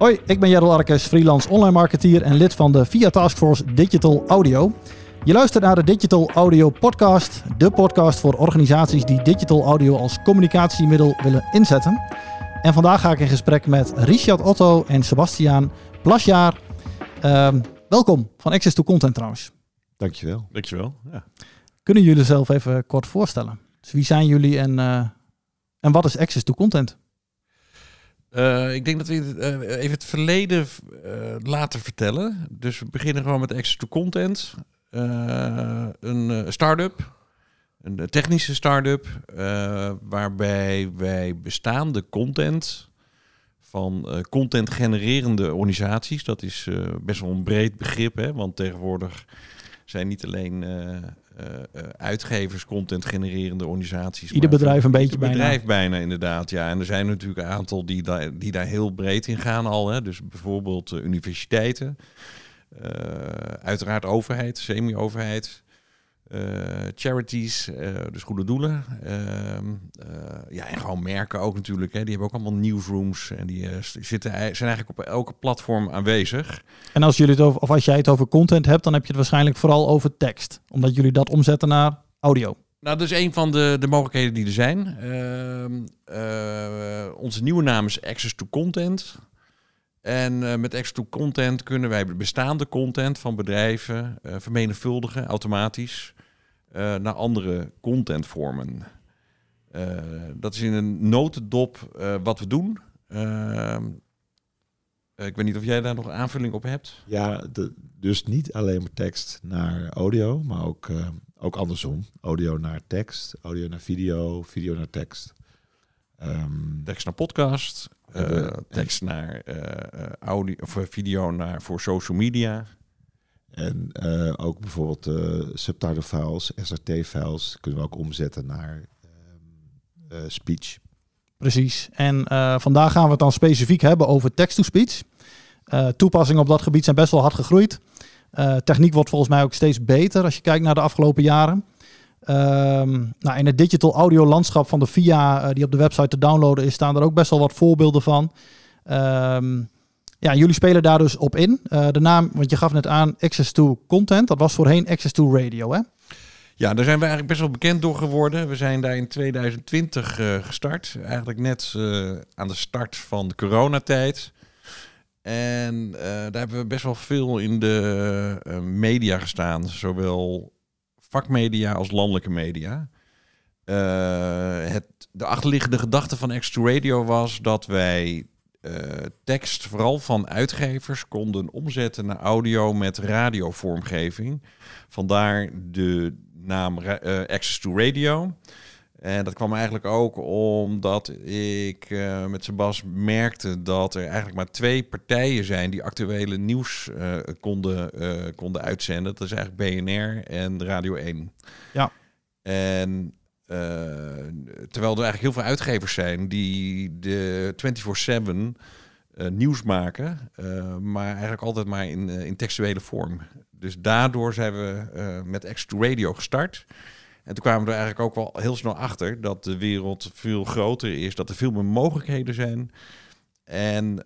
Hoi, ik ben Jerrel Arkes, freelance online marketeer en lid van de VIA Taskforce Digital Audio. Je luistert naar de Digital Audio Podcast, de podcast voor organisaties die digital audio als communicatiemiddel willen inzetten. En vandaag ga ik in gesprek met Richard Otto en Sebastiaan Plasjaar. Ehm, welkom van Access to Content trouwens. Dankjewel. Dankjewel. Ja. Kunnen jullie zelf even kort voorstellen? Dus wie zijn jullie en, eh, en wat is Access to Content? Uh, ik denk dat we uh, even het verleden uh, laten vertellen. Dus we beginnen gewoon met to Content. een start-up, een technische start-up, waarbij wij bestaande content van content genererende organisaties, dat is best wel een breed begrip, hè, want tegenwoordig zijn niet alleen uh, uitgevers, content genererende organisaties. Ieder bedrijf een beetje bijna. bedrijf bijna inderdaad, ja. En er zijn natuurlijk een aantal die, daar die daar heel breed in gaan al. Hè. Dus bijvoorbeeld universiteiten, uiteraard overheid, semi-overheid. Uh, charities, dus goede doelen. Uh, ja, en gewoon merken ook natuurlijk. Hè. Die hebben ook allemaal newsrooms. En die zitten, zijn eigenlijk op elke platform aanwezig. En als, jullie het over, of als jij het over content hebt, dan heb je het waarschijnlijk vooral over tekst. Omdat jullie dat omzetten naar audio. Nou, dat is een van de, de mogelijkheden die er zijn. Ehm, onze nieuwe naam is Access to Content. En met Access to Content kunnen wij bestaande content van bedrijven vermenigvuldigen automatisch. Uh, naar andere contentvormen. Uh, dat is in een notendop uh, wat we doen. Ehm, ik weet niet of jij daar nog aanvulling op hebt. Ja, de, dus niet alleen maar tekst naar audio, maar ook, ook andersom. Audio naar tekst, audio naar video, video naar tekst. Um, tekst naar podcast, tekst naar audio of video naar voor social media. En uh, ook bijvoorbeeld uh, subtitle files, SRT files kunnen we ook omzetten naar uh, speech. Precies. En vandaag gaan we het dan specifiek hebben over text-to-speech. toepassingen op dat gebied zijn best wel hard gegroeid. techniek wordt volgens mij ook steeds beter als je kijkt naar de afgelopen jaren. Ehm, nou, in het digital audio landschap van de VIA, die op de website te downloaden is, staan er ook best wel wat voorbeelden van. Um, ja, jullie spelen daar dus op in. Uh, de naam, want je gaf net aan, Access to Content. Dat was voorheen Access to Radio, hè? Ja, daar zijn we eigenlijk best wel bekend door geworden. We zijn daar in 2020 uh, gestart. Eigenlijk net uh, aan de start van de coronatijd. En daar hebben we best wel veel in de media gestaan. Zowel vakmedia als landelijke media. het, de achterliggende gedachte van Access to Radio was dat wij uh, tekst, vooral van uitgevers, konden omzetten naar audio met radiovormgeving. Vandaar de naam uh, Access to Radio. En dat kwam eigenlijk ook omdat ik uh, met Sebas merkte dat er eigenlijk maar twee partijen zijn die actuele nieuws uh, konden, uh, konden uitzenden. Dat is eigenlijk BNR en Radio 1. Ja. En uh, terwijl er eigenlijk heel veel uitgevers zijn die de 24-7 uh, nieuws maken, uh, maar eigenlijk altijd maar in, in textuele vorm. Dus daardoor zijn we met X2 Radio gestart. En toen kwamen we er eigenlijk ook wel heel snel achter dat de wereld veel groter is, dat er veel meer mogelijkheden zijn. En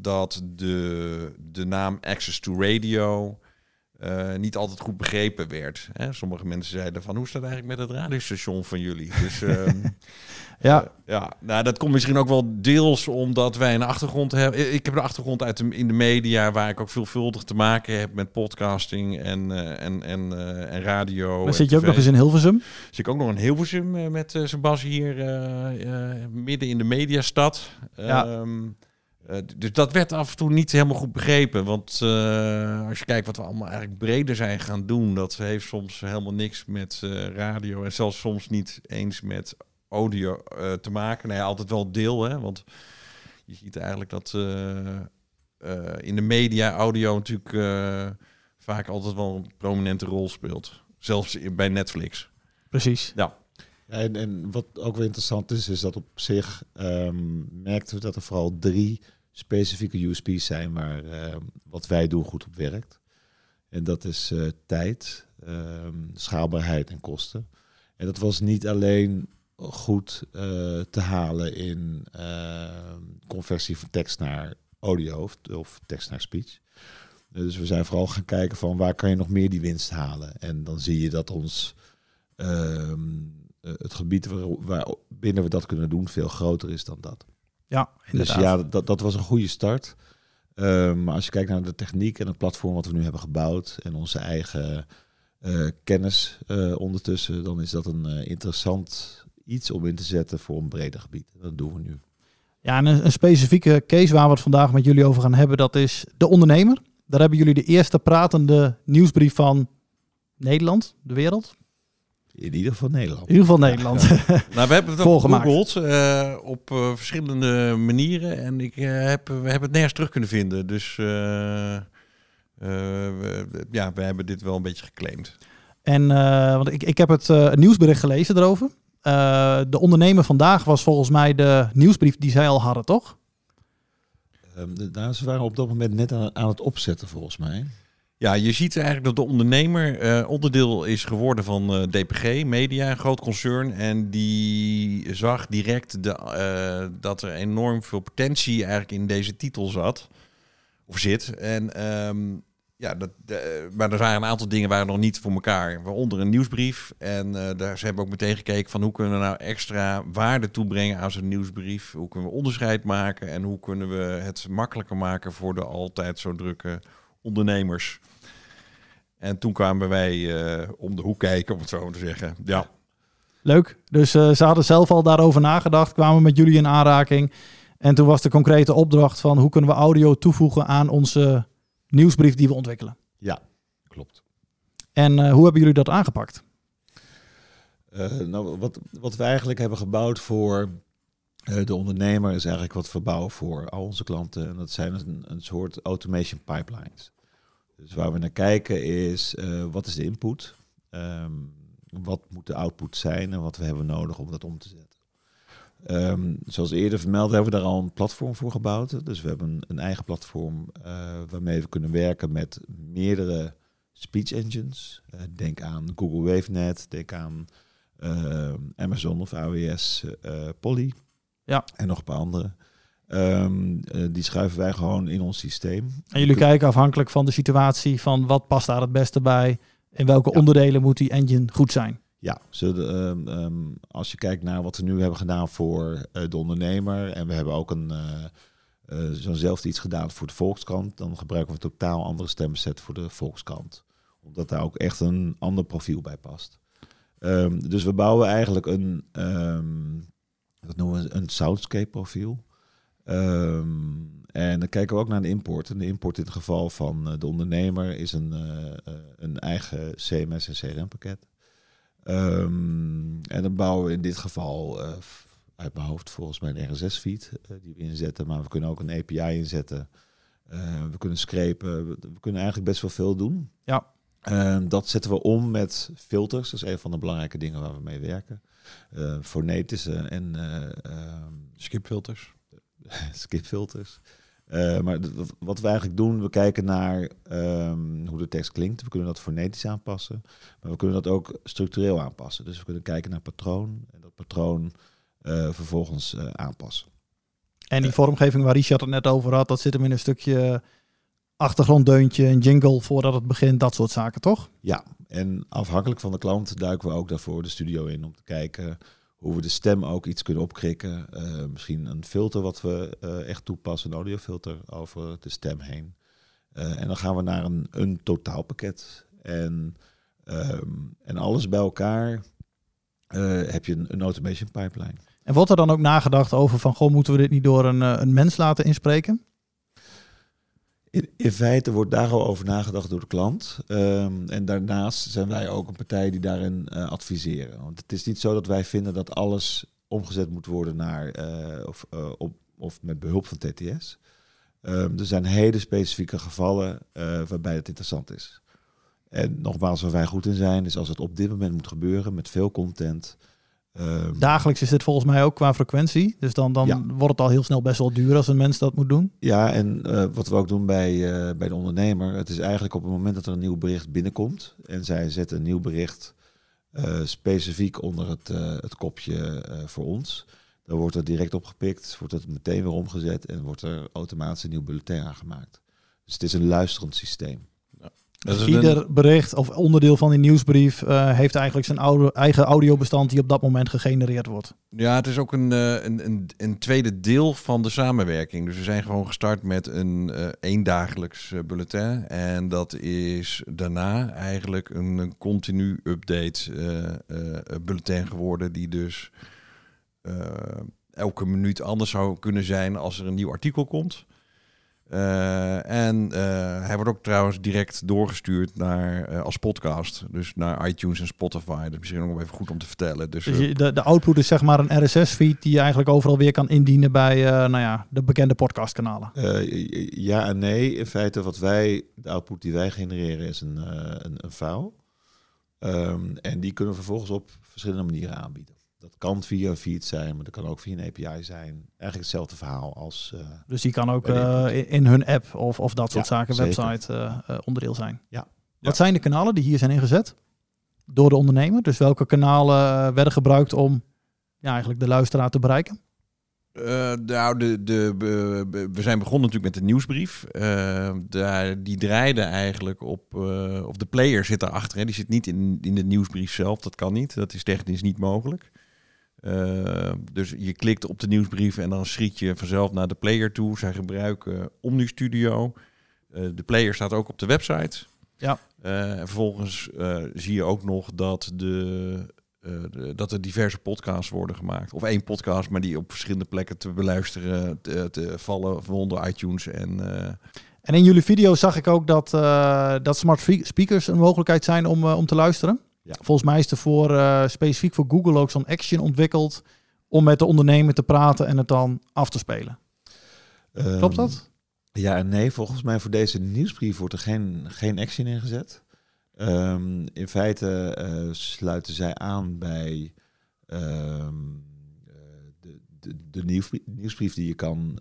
dat de, de naam Access to Radio uh, niet altijd goed begrepen werd. Hè? Sommige mensen zeiden van, hoe staat het eigenlijk met het radiostation van jullie? Dus um, ja. Uh, ja, nou dat komt misschien ook wel deels omdat wij een achtergrond hebben. Ik heb een achtergrond uit de, in de media waar ik ook veelvuldig te maken heb met podcasting en, uh, en, en, en radio. Maar zit je ook nog eens in Hilversum? Zit ik ook nog in Hilversum met Sebas hier midden in de mediastad. Ja. Um, uh, dus dat werd af en toe niet helemaal goed begrepen. Want uh, als je kijkt wat we allemaal eigenlijk breder zijn gaan doen, dat heeft soms helemaal niks met uh, radio en zelfs soms niet eens met audio te maken. Nee, altijd wel deel, hè? Want je ziet eigenlijk dat in de media audio natuurlijk vaak altijd wel een prominente rol speelt. Zelfs bij Netflix. Precies. Ja. Ja, en, en, wat ook wel interessant is, is dat op zich um, merkten we dat er vooral drie specifieke USP's zijn waar uh, wat wij doen goed op werkt. En dat is uh, tijd, uh, schaalbaarheid en kosten. En dat was niet alleen goed uh, te halen in conversie van tekst naar audio of, tekst naar speech. Dus we zijn vooral gaan kijken van waar kan je nog meer die winst halen. En dan zie je dat ons ehm, eh, het gebied waar, waar binnen we dat kunnen doen veel groter is dan dat. Ja, Dus ja, dat, dat was een goede start. Ehm, maar als je kijkt naar de techniek en het platform wat we nu hebben gebouwd en onze eigen eh, kennis eh, ondertussen, dan is dat een eh, interessant iets om in te zetten voor een breder gebied. Dat doen we nu. Ja, en een, een specifieke case waar we het vandaag met jullie over gaan hebben, dat is de ondernemer. Daar hebben jullie de eerste pratende nieuwsbrief van Nederland, de wereld. In ieder geval Nederland. In ieder geval Nederland. Nou, we hebben het ook gegoogeld eh, op eh, verschillende manieren. En ik, eh, heb, we hebben het nergens terug kunnen vinden. Dus eh, eh, we- ja, we hebben dit wel een beetje geclaimd. En eh, want ik, ik heb het eh, nieuwsbericht gelezen erover. Eh, de ondernemer vandaag was volgens mij de nieuwsbrief die zij al hadden, toch? Ehm, de- nou, ze waren op dat moment net aan, aan het opzetten volgens mij. Ja, je ziet eigenlijk dat de ondernemer eh, onderdeel is geworden van eh, DPG Media, een groot concern. En die zag direct de, eh, dat er enorm veel potentie eigenlijk in deze titel zat. Of zit. En ehm, ja, dat, maar er waren een aantal dingen waren nog niet voor elkaar. Waaronder een nieuwsbrief. En daar, ze hebben ook meteen gekeken van hoe kunnen we nou extra waarde toebrengen aan zo'n nieuwsbrief. Hoe kunnen we onderscheid maken en hoe kunnen we het makkelijker maken voor de altijd zo drukke ondernemers. En toen kwamen wij eh, om de hoek kijken, om het zo maar te zeggen. Ja, Leuk. Dus eh, ze hadden zelf al daarover nagedacht, kwamen met jullie in aanraking. En toen was de concrete opdracht van hoe kunnen we audio toevoegen aan onze nieuwsbrief die we ontwikkelen. Ja, klopt. En eh, hoe hebben jullie dat aangepakt? Eh, nou, wat, wat we eigenlijk hebben gebouwd voor de ondernemer is eigenlijk wat we bouwen voor al onze klanten. En dat zijn een, een soort automation pipelines. Dus waar we naar kijken is eh, wat is de input? Ehm, wat moet de output zijn en wat we hebben nodig om dat om te zetten? Ehm, zoals eerder vermeld hebben we daar al een platform voor gebouwd. Dus we hebben een, eigen platform eh, waarmee we kunnen werken met meerdere speech engines. Eh, denk aan Google WaveNet, denk aan eh, Amazon of AWS eh, Polly. Ja. En nog een paar andere. Ehm, eh, die schuiven wij gewoon in ons systeem. En jullie kijken afhankelijk van de situatie van wat past daar het beste bij. In welke Ja. onderdelen moet die engine goed zijn. Ja, zo de, ehm, ehm, als je kijkt naar wat we nu hebben gedaan voor eh, de ondernemer. En we hebben ook een eh, eh, zo'nzelfde iets gedaan voor de Volkskrant. Dan gebruiken we een totaal andere stemmenset voor de Volkskrant. Omdat daar ook echt een ander profiel bij past. Dus we bouwen eigenlijk een, dat noemen we een soundscape profiel. Ehm, en dan kijken we ook naar de import. En de import in het geval van eh, de ondernemer is een, eh, eh, een eigen CMS en CRM pakket. Ehm, en dan bouwen we in dit geval uit mijn hoofd volgens mij een RSS-feed die we inzetten. Maar we kunnen ook een API inzetten. We kunnen scrapen. We, we kunnen eigenlijk best wel veel doen. Ja. Ehm, dat zetten we om met filters. Dat is een van de belangrijke dingen waar we mee werken. Eh fonetische en eh, ehm, skipfilters. skipfilters. Eh, maar wat- we eigenlijk doen, we kijken naar ehm, hoe de tekst klinkt. We kunnen dat fonetisch aanpassen, maar we kunnen dat ook structureel aanpassen. Dus we kunnen kijken naar patroon en dat patroon eh, vervolgens eh, aanpassen. En die vormgeving waar Richard het net over had, dat zit hem in een stukje achtergronddeuntje, een jingle voordat het begint, dat soort zaken, toch? Ja, en afhankelijk van de klant duiken we ook daarvoor de studio in om te kijken hoe we de stem ook iets kunnen opkrikken. Eh, misschien een filter wat we eh, echt toepassen, een audiofilter over de stem heen. Eh, en dan gaan we naar een, een totaalpakket. En, ehm, en alles bij elkaar heb je een, een automation pipeline. En wordt er dan ook nagedacht over van, goh, moeten we dit niet door een, een mens laten inspreken? In, feite wordt daar al over nagedacht door de klant. Ehm, en daarnaast zijn wij ook een partij die daarin eh, adviseren. Want het is niet zo dat wij vinden dat alles omgezet moet worden naar eh, of, eh, op, of met behulp van TTS. Ehm, er zijn hele specifieke gevallen waarbij het interessant is. En nogmaals, waar wij goed in zijn, is als het op dit moment moet gebeuren met veel content. Ehm, Dagelijks is dit volgens mij ook qua frequentie. Dus dan, dan Ja. wordt het al heel snel best wel duur als een mens dat moet doen. Ja, en eh, wat we ook doen bij, eh, bij de ondernemer, het is eigenlijk op het moment dat er een nieuw bericht binnenkomt en zij zetten een nieuw bericht eh, specifiek onder het, het kopje voor ons, Dan wordt er direct opgepikt, wordt het meteen weer omgezet en wordt er automatisch een nieuw bulletin aangemaakt. Dus het is een luisterend systeem. Ieder bericht of onderdeel van die nieuwsbrief eh, heeft eigenlijk zijn oude, eigen audiobestand die op dat moment gegenereerd wordt. Ja, het is ook een, eh, een, een, een tweede deel van de samenwerking. Dus we zijn gewoon gestart met een eh eendagelijks bulletin. En dat is daarna eigenlijk een, een continu update bulletin geworden. Die dus elke minuut anders zou kunnen zijn als er een nieuw artikel komt. Eh, en eh, hij wordt ook trouwens direct doorgestuurd naar, eh, als podcast. Dus naar iTunes en Spotify. Dat is misschien ook nog even goed om te vertellen. Dus, Dus je- de, de output is zeg maar een RSS-feed die je eigenlijk overal weer kan indienen bij eh, nou ja, de bekende podcastkanalen. Eh, ja en nee. In feite, wat wij, de output die wij genereren, is een, eh, een, een file. Ehm, en die kunnen we vervolgens op verschillende manieren aanbieden. Dat kan via een feed zijn, maar dat kan ook via een API zijn. Eigenlijk hetzelfde verhaal als. eh, Dus die kan ook eh, in, hun app of, of dat soort Ja, zaken, zeker. website, eh, eh, onderdeel zijn. Ja. Wat Ja. zijn de kanalen die hier zijn ingezet? Door de ondernemer. Dus welke kanalen werden gebruikt om ja, eigenlijk de luisteraar te bereiken? Eh, nou, de, de, we zijn begonnen natuurlijk met de nieuwsbrief. Daar, die draaide eigenlijk op, eh, of de player zit daarachter. Hè. Die zit niet in, in de nieuwsbrief zelf, dat kan niet. Dat is technisch niet mogelijk. Eh, dus je klikt op de nieuwsbrief en dan schiet je vanzelf naar de player toe. Zij gebruiken OmniStudio. Eh de player staat ook op de website. Ja. Eh, en vervolgens zie je ook nog dat, de, de- dat er diverse podcasts worden gemaakt. Of één podcast, maar die op verschillende plekken te beluisteren, te, te vallen, onder iTunes. En, En in jullie video zag ik ook dat, dat smart spe- speakers een mogelijkheid zijn om, om te luisteren. Ja. Volgens mij is er voor, eh, specifiek voor Google ook zo'n action ontwikkeld om met de ondernemer te praten en het dan af te spelen. Klopt ehm, dat? Ja en nee. Volgens mij voor deze nieuwsbrief wordt er geen, geen action ingezet. Ehm, in feite eh, sluiten zij aan bij ehm, eh, de, de, de nieuwsbrief, nieuwsbrief die je kan,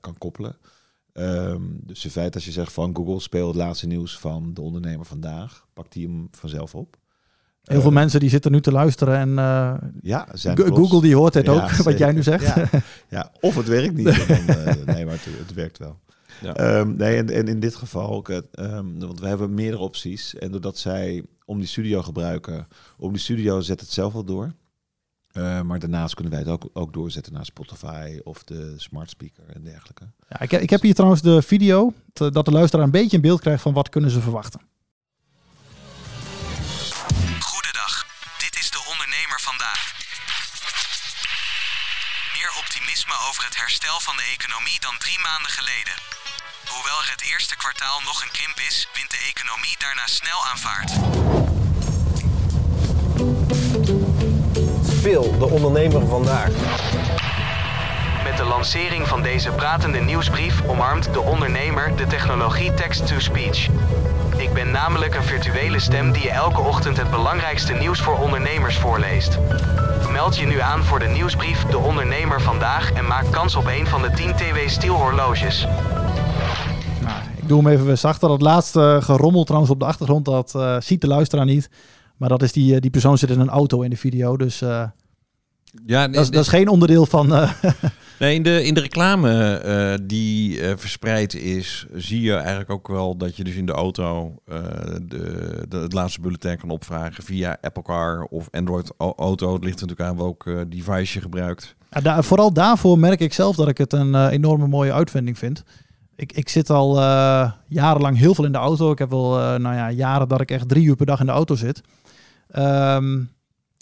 kan koppelen. Ehm, dus in feite als je zegt van Google speel het laatste nieuws van de ondernemer vandaag, pakt hij hem vanzelf op. Heel veel Eh, mensen die zitten nu te luisteren en eh, Ja, zijn Google die hoort dit Ja, ook, wat jij nu zegt. Ja, ja, of het werkt niet. Dan, eh, nee, maar het, het werkt wel. Ja. Ehm, nee, en, en in dit geval ook, het, ehm, want we hebben meerdere opties. En doordat zij om die studio gebruiken, om die studio zet het zelf wel door. Eh, maar daarnaast kunnen wij het ook, ook doorzetten naar Spotify of de smart speaker en dergelijke. Ja, ik, ik heb hier trouwens de video, te- dat de luisteraar een beetje een beeld krijgt van wat kunnen ze verwachten. Goedendag, dit is de ondernemer vandaag. Meer optimisme over het herstel van de economie dan drie maanden geleden. Hoewel er het eerste kwartaal nog een krimp is, wint de economie daarna snel aan Phil, de ondernemer vandaag. Met de lancering van deze pratende nieuwsbrief omarmt de ondernemer de technologie text-to-speech. Ik ben namelijk een virtuele stem die je elke ochtend het belangrijkste nieuws voor ondernemers voorleest. Meld je nu aan voor de nieuwsbrief De Ondernemer Vandaag en maak kans op een van de 10 TW Steel horloges. Nou, ik doe hem even zachter. Dat laatste gerommel trouwens op de achtergrond, dat eh, ziet de luisteraar niet. Maar dat is die, eh, die persoon zit in een auto in de video, dus eh, ja, dat, is, dat is geen onderdeel van... eh, Nee, in de, in de reclame die verspreid is, zie je eigenlijk ook wel dat je dus in de auto de, de, het laatste bulletin kan opvragen via Apple Car of Android Au- Auto. Het ligt natuurlijk aan welk device je gebruikt. Ja, daar- vooral daarvoor merk ik zelf dat ik het een enorme mooie uitvinding vind. Ik, ik zit al jarenlang heel veel in de auto. Ik heb wel nou ja, jaren dat ik echt drie uur per dag in de auto zit. Ehm,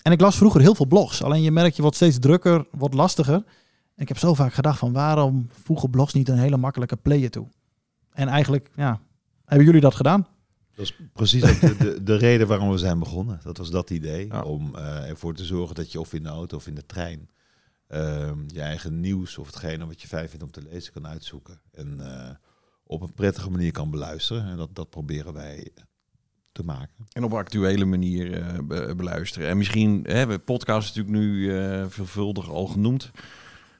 en ik las vroeger heel veel blogs. Alleen je merkt, je wordt steeds drukker, wordt lastiger. En ik heb zo vaak gedacht van waarom voegen blogs niet een hele makkelijke player toe? En eigenlijk, ja, hebben jullie dat gedaan? Dat is precies de, de, de reden waarom we zijn begonnen. Dat was dat idee. Ja. Om eh, ervoor te zorgen dat je of in de auto of in de trein ehm, je eigen nieuws of hetgene wat je fijn vindt om te lezen kan uitzoeken. En eh, op een prettige manier kan beluisteren. En dat, dat proberen wij te maken. En op een actuele manier eh, be- beluisteren. En misschien, hè, we podcast natuurlijk nu eh, veelvuldig al genoemd.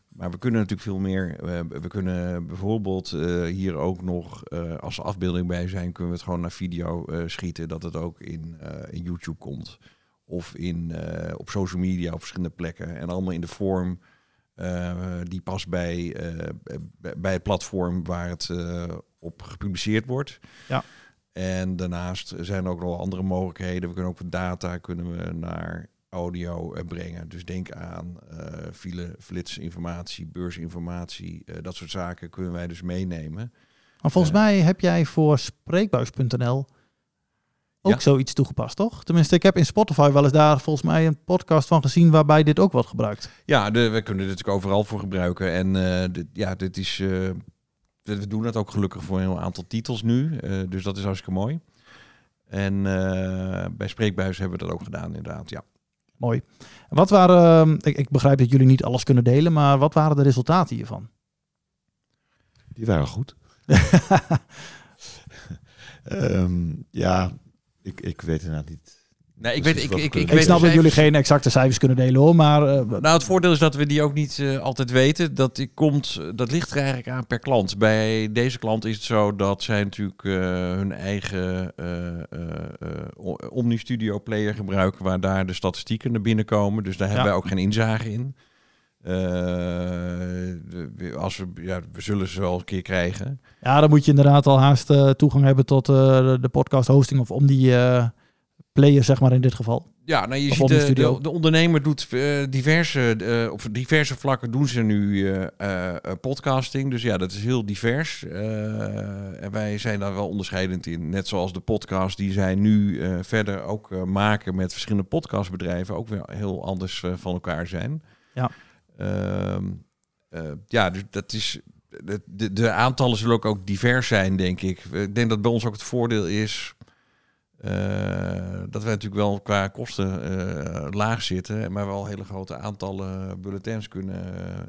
Maar we kunnen natuurlijk veel meer. We, we kunnen bijvoorbeeld eh, hier ook nog, eh, als afbeelding bij zijn, kunnen we het gewoon naar video eh, schieten. Dat het ook in, eh, in YouTube komt. of in, eh, op social media op verschillende plekken. En allemaal in de vorm eh, die past bij, eh, bij- bij het platform waar het eh, op gepubliceerd wordt. Ja. En daarnaast zijn er ook nog andere mogelijkheden. We kunnen ook data kunnen we naar audio eh, brengen. Dus denk aan eh file, flitsinformatie, beursinformatie, eh, dat soort zaken kunnen wij dus meenemen. Maar volgens mij heb jij voor spreekbuis.nl ook Ja. zoiets toegepast, toch? Tenminste, ik heb in Spotify wel eens daar volgens mij een podcast van gezien waarbij dit ook wordt gebruikt. Ja, de, we kunnen dit natuurlijk overal voor gebruiken. En dit, ja, dit is. We doen dat ook gelukkig voor een heel aantal titels nu. eh, dus dat is hartstikke mooi. En eh, bij Spreekbuis hebben we dat ook gedaan, inderdaad. Ja. Mooi. Wat waren, ehm, ik, ik begrijp dat jullie niet alles kunnen delen, maar wat waren de resultaten hiervan? Die waren goed. Ehm, ja, ik, ik weet inderdaad niet. Nee, ik Dus weet, ik, ik, ik, kunnen- Ik, weet snap de dat jullie geen exacte cijfers kunnen delen hoor, maar eh, Nou, het voordeel is dat we die ook niet eh, altijd weten. Dat, die komt, dat ligt er eigenlijk aan per klant. Bij deze klant is het zo dat zij natuurlijk eh, hun eigen eh eh eh, O- Omni Studio player gebruiken, waar daar de statistieken naar binnen komen. Dus daar hebben Ja. wij ook geen inzage in. Eh, als we, ja, we zullen ze wel een keer krijgen. ja, dan moet je inderdaad al haast eh, toegang hebben tot eh, de, de podcast hosting of om die eh player, zeg maar in dit geval. Ja, nou, je Of ziet de, de, de ondernemer doet eh, diverse, eh, op diverse vlakken doen ze nu eh, podcasting. Dus ja, dat is heel divers. En wij zijn daar wel onderscheidend in. Net zoals de podcast die zij nu verder ook maken met verschillende podcastbedrijven ook weer heel anders van elkaar zijn. Ja. Ehm, eh, ja, dus dat is. De, de, de aantallen zullen ook, ook divers zijn, denk ik. Ik denk dat bij ons ook het voordeel is. Eh, dat wij natuurlijk wel qua kosten eh, laag zitten, maar wel hele grote aantallen bulletins kunnen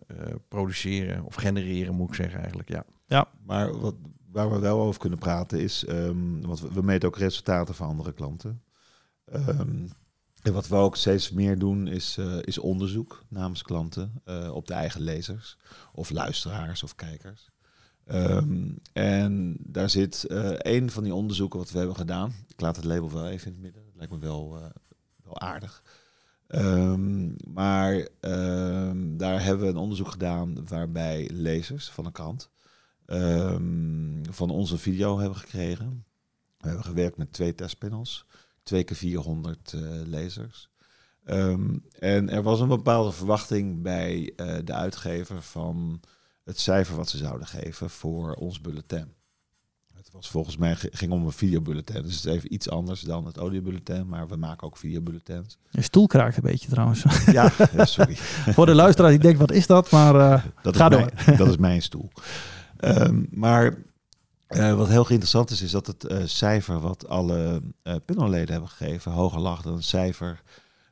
eh, produceren of genereren, moet ik zeggen eigenlijk. Ja. Maar wat, waar we wel over kunnen praten is, ehm, want we, we meten ook resultaten van andere klanten. Ehm, en wat we ook steeds meer doen is, eh, is onderzoek namens klanten eh, op de eigen lezers of luisteraars of kijkers. Ehm, en daar zit eh een van die onderzoeken wat we hebben gedaan. Ik laat het label wel even in het midden. Dat lijkt me wel, eh, wel aardig. Ehm, maar ehm, daar hebben we een onderzoek gedaan waarbij lezers van een krant van onze video hebben gekregen. We hebben gewerkt met twee testpanels, twee keer 400 eh, lezers. En er was een bepaalde verwachting bij de uitgever van het cijfer wat ze zouden geven voor ons bulletin. Het was volgens mij ging om een videobulletin, dus het is even iets anders dan het audiobulletin, maar we maken ook videobulletins. Je stoel kraakt een beetje trouwens. Ja, sorry. Voor de luisteraar die denkt, wat is dat? Maar eh, Dat Ga Mijn, dat is mijn stoel. Ehm, maar eh, wat heel interessant is, is dat het eh, cijfer wat alle eh panelleden hebben gegeven hoger lag dan het cijfer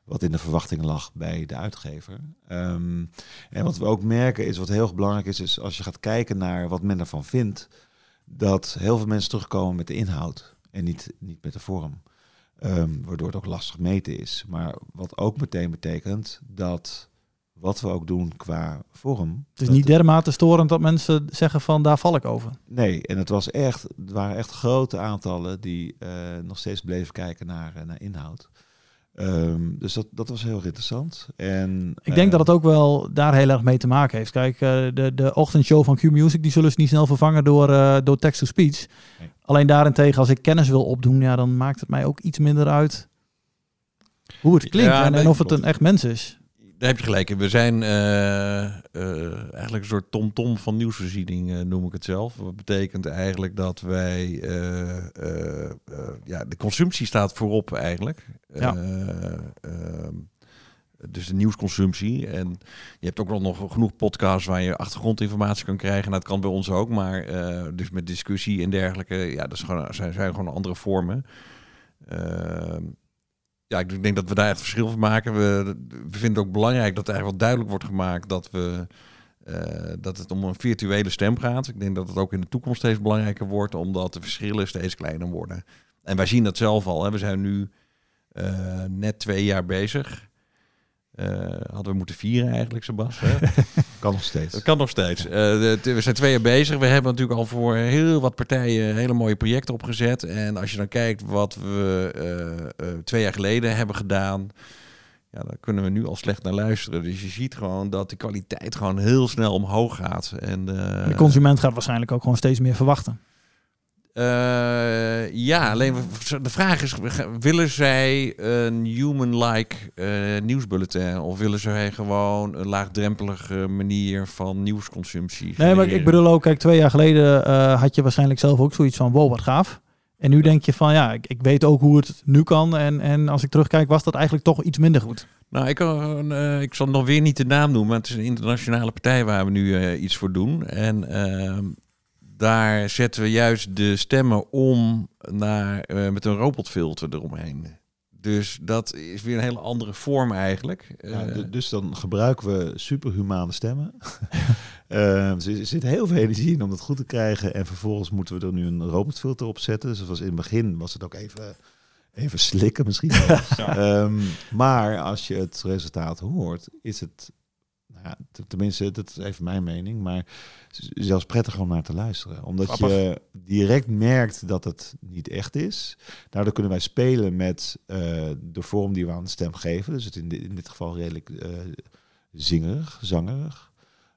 wat in de verwachting lag bij de uitgever. Ehm, en wat we ook merken is, wat heel erg belangrijk is, is als je gaat kijken naar wat men ervan vindt, dat heel veel mensen terugkomen met de inhoud en niet, niet met de vorm. Ehm, waardoor het ook lastig meten is. Maar wat ook meteen betekent dat wat we ook doen qua vorm. het is niet dermate storend dat mensen zeggen van, daar val ik over. Nee, en het was echt, het waren echt grote aantallen die eh, nog steeds bleven kijken naar, eh, naar inhoud. Ehm, dus dat, dat was heel erg interessant. En, Ik denk dat het ook wel daar heel erg mee te maken heeft. Kijk, eh, de, de ochtendshow van Q-Music, die zullen ze niet snel vervangen door, eh, door text-to-speech. Nee. Alleen daarentegen, als ik kennis wil opdoen, ja, dan maakt het mij ook iets minder uit hoe het klinkt Ja, en, of het een echt mens is. Daar heb je gelijk in. We zijn eh, eh, eigenlijk een soort tom-tom van nieuwsvoorziening, eh, noem ik het zelf. Wat betekent eigenlijk dat wij... ja, de consumptie staat voorop eigenlijk. Ja. Eh, ehm, dus de nieuwsconsumptie. En je hebt ook nog genoeg podcasts waar je achtergrondinformatie kan krijgen. Nou, dat kan bij ons ook, maar dus met discussie en dergelijke. Ja, dat is gewoon, zijn, zijn gewoon andere vormen. Ehm, ja, ik denk dat we daar het verschil van maken. We, we vinden het ook belangrijk dat er eigenlijk wel duidelijk wordt gemaakt dat, we, eh, dat het om een virtuele stem gaat. Ik denk dat het ook in de toekomst steeds belangrijker wordt, omdat de verschillen steeds kleiner worden. En wij zien dat zelf al. We zijn nu eh, net twee jaar bezig. Eh, hadden we moeten vieren eigenlijk, Sebas. hè? Kan nog steeds. Dat kan nog steeds. Eh, we zijn twee jaar bezig. We hebben natuurlijk al voor heel wat partijen hele mooie projecten opgezet. En als je dan kijkt wat we eh, eh, twee jaar geleden hebben gedaan, ja, daar kunnen we nu al slecht naar luisteren. Dus je ziet gewoon dat de kwaliteit gewoon heel snel omhoog gaat. En, eh, de consument gaat waarschijnlijk ook gewoon steeds meer verwachten. Eh, ja, alleen de vraag is: willen zij een human-like eh, nieuwsbulletin of willen zij gewoon een laagdrempelige manier van nieuwsconsumptie? Nee, maar ik, bedoel ook, kijk, twee jaar geleden eh, had je waarschijnlijk zelf ook zoiets van, wow, wat gaaf. En nu denk je van, ja, ik, ik weet ook hoe het nu kan. En, en als ik terugkijk, was dat eigenlijk toch iets minder goed. Nou, ik, kan, eh, ik zal nog weer niet de naam noemen, maar het is een internationale partij waar we nu iets voor doen. En ehm, daar zetten we juist de stemmen om naar, eh, met een robotfilter eromheen. Dus dat is weer een hele andere vorm eigenlijk. Ja, Eh, dus dan gebruiken we superhumane stemmen. Eh, dus er zit heel veel energie in om dat goed te krijgen. En vervolgens moeten we er nu een robotfilter op zetten. Dus was in het begin was het ook even, even slikken misschien. Ehm, maar als je het resultaat hoort, is het... Ja, tenminste, dat is even mijn mening. Maar zelfs prettig om naar te luisteren. Omdat je direct merkt dat het niet echt is. Daardoor kunnen wij spelen met eh, de vorm die we aan de stem geven. Dus het in, di- in dit geval redelijk eh, zingerig, zangerig.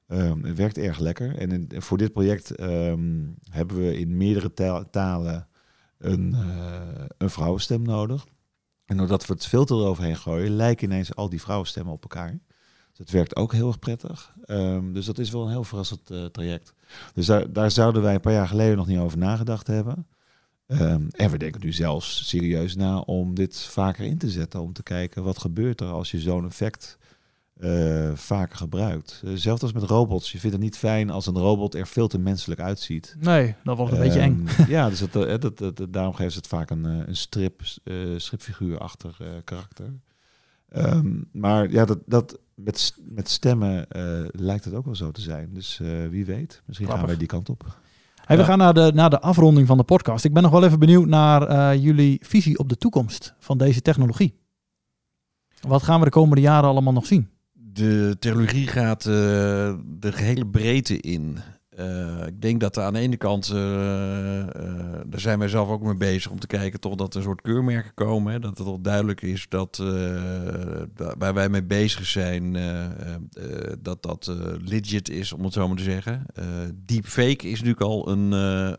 Ehm, het werkt erg lekker. En in- voor dit project ehm, hebben we in meerdere ta- talen een, eh, een vrouwenstem nodig. En doordat we het filter eroverheen gooien, lijken ineens al die vrouwenstemmen op elkaar. Dus dat werkt ook heel erg prettig. Ehm, dus dat is wel een heel verrassend eh, traject. Dus daar, daar zouden wij een paar jaar geleden nog niet over nagedacht hebben. Ehm, en we denken nu zelfs serieus na om dit vaker in te zetten. Om te kijken wat gebeurt er als je zo'n effect eh, vaker gebruikt. Uh, zelfs als met robots. Je vindt het niet fijn als een robot er veel te menselijk uitziet. Nee, dat wordt een beetje eng. Ehm, Ja, dus dat, eh, dat, dat, daarom geeft het vaak een, eh, een strip, eh stripfiguur achter eh, karakter. Maar ja, dat, dat met, met stemmen eh, lijkt het ook wel zo te zijn. Dus eh, wie weet, misschien gaan wij die kant op. Hey, we gaan naar de, naar de afronding van de podcast. Ik ben nog wel even benieuwd naar eh, jullie visie op de toekomst van deze technologie. Wat gaan we de komende jaren allemaal nog zien? De technologie gaat eh, de gehele breedte in. Eh, ik denk dat er aan de ene kant, eh, eh, daar zijn wij zelf ook mee bezig om te kijken toch dat er een soort keurmerken komen. Hè, dat het al duidelijk is dat da- waar wij mee bezig zijn, dat dat legit is, om het zo maar te zeggen. Deepfake is natuurlijk al een,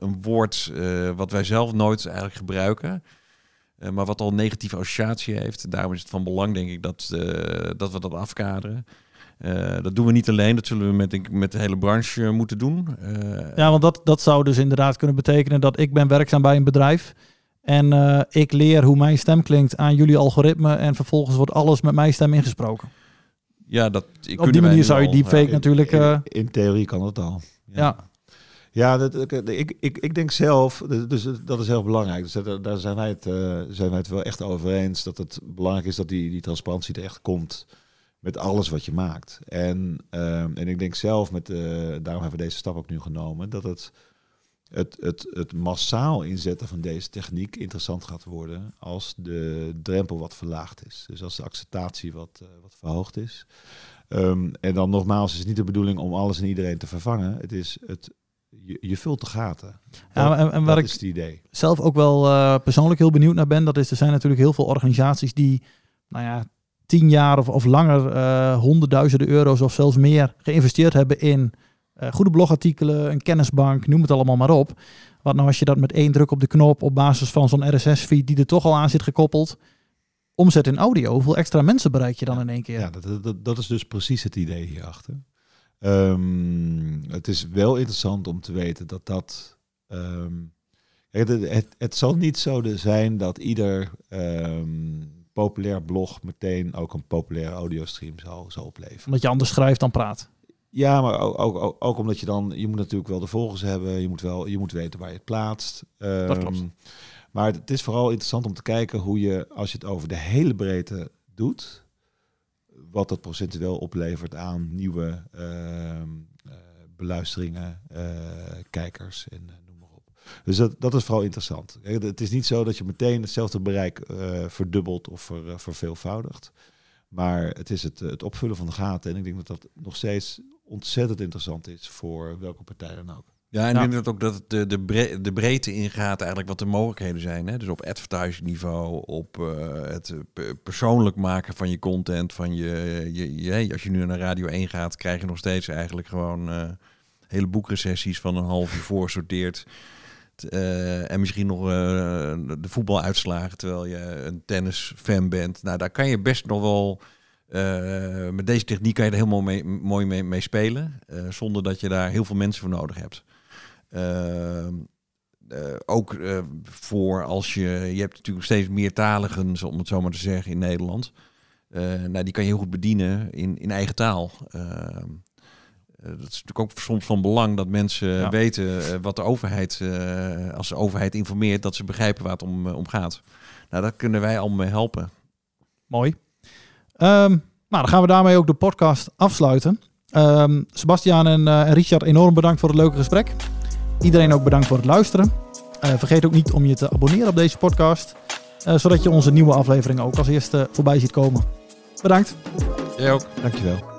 een woord wat wij zelf nooit eigenlijk gebruiken. Maar wat al negatieve associatie heeft. Daarom is het van belang, denk ik, dat, dat we dat afkaderen. Eh, dat doen we niet alleen, dat zullen we met, ik, met de hele branche eh, moeten doen. Eh, Ja, want dat, dat zou dus inderdaad kunnen betekenen dat ik ben werkzaam bij een bedrijf. En eh, ik leer hoe mijn stem klinkt aan jullie algoritme. En vervolgens wordt alles met mijn stem ingesproken. ja, dat, Op die manier zou je deepfake natuurlijk... in, eh, in theorie kan dat al. ja. Ja, dat, ik, ik, ik, ik denk zelf, dus dat is heel belangrijk. Dus dat- daar zijn wij, het, eh, zijn wij het wel echt over eens. Dat het belangrijk is dat die, die transparantie er echt komt met alles wat je maakt. En, ehm, en ik denk zelf, met, eh, daarom hebben we deze stap ook nu genomen, dat het, het, het, het massaal inzetten van deze techniek interessant gaat worden als de drempel wat verlaagd is. Dus als de acceptatie wat, eh, wat verhoogd is. Ehm, en dan nogmaals, het is niet de bedoeling om alles en iedereen te vervangen. Het is het, je, je vult de gaten. Ja, Dat- en, en waar ik is het idee. zelf ook wel eh, persoonlijk heel benieuwd naar ben, dat is er zijn natuurlijk heel veel organisaties die, nou ja, tien jaar of, of langer eh, honderdduizenden euro's of zelfs meer geïnvesteerd hebben in eh, goede blogartikelen, een kennisbank, noem het allemaal maar op. Wat nou als je dat met één druk op de knop op basis van zo'n RSS-feed die er toch al aan zit gekoppeld, omzet in audio, hoeveel extra mensen bereik je dan in één keer? Ja, dat, dat, dat is dus precies het idee hierachter. Ehm, het is wel interessant om te weten dat dat. ehm, het, het, het zal niet zo zijn dat ieder ehm, populair blog meteen ook een populaire audiostream zal, zal opleveren. Omdat je anders schrijft dan praat. Ja, maar ook, ook, ook, ook omdat je dan, je moet natuurlijk wel de volgers hebben, je moet wel, je moet weten waar je het plaatst. Dat klopt. Ehm, Maar het is vooral interessant om te kijken hoe je, als je het over de hele breedte doet, wat dat procentueel oplevert aan nieuwe ehm, eh, beluisteringen, eh, kijkers en eh, noem maar op. Dus dat, dat is vooral interessant. Kijk, Het is niet zo dat je meteen hetzelfde bereik eh, verdubbelt of ver, verveelvoudigt. Maar het is het, het opvullen van de gaten. En ik denk dat dat nog steeds ontzettend interessant is voor welke partij dan ook. Ja, en ik denk dat ook dat het de, de, bre- de breedte ingaat eigenlijk wat de mogelijkheden zijn. Hè? Dus op advertising niveau, op eh, het eh, pe- persoonlijk maken van je content, van je, je, je- als je nu naar Radio 1 gaat, krijg je nog steeds eigenlijk gewoon eh, hele boekrecessies van een half uur voorsorteerd. Eh, en misschien nog eh, de voetbaluitslagen terwijl je een tennisfan bent. Nou, daar kan je best nog wel. eh, met deze techniek kan je er helemaal mooi mee, spelen. zonder dat je daar heel veel mensen voor nodig hebt. Ehm, eh, ook voor als je... Je hebt natuurlijk steeds meertaligen, om het zo maar te zeggen, in Nederland. Nou, die kan je heel goed bedienen in, in eigen taal. Eh, dat is natuurlijk ook soms van belang dat mensen Ja. weten eh, wat de overheid, eh, als de overheid informeert, dat ze begrijpen waar het om, eh, om gaat. Nou, daar kunnen wij allemaal mee helpen. Mooi. Ehm, nou, dan gaan we daarmee ook de podcast afsluiten. Ehm Sebastiaan en, eh, Richard, enorm bedankt voor het leuke gesprek. Iedereen ook bedankt voor het luisteren. Eh, vergeet ook niet om je te abonneren op deze podcast. eh, zodat je onze nieuwe afleveringen ook als eerste voorbij ziet komen. Bedankt. Jij ook. Dankjewel.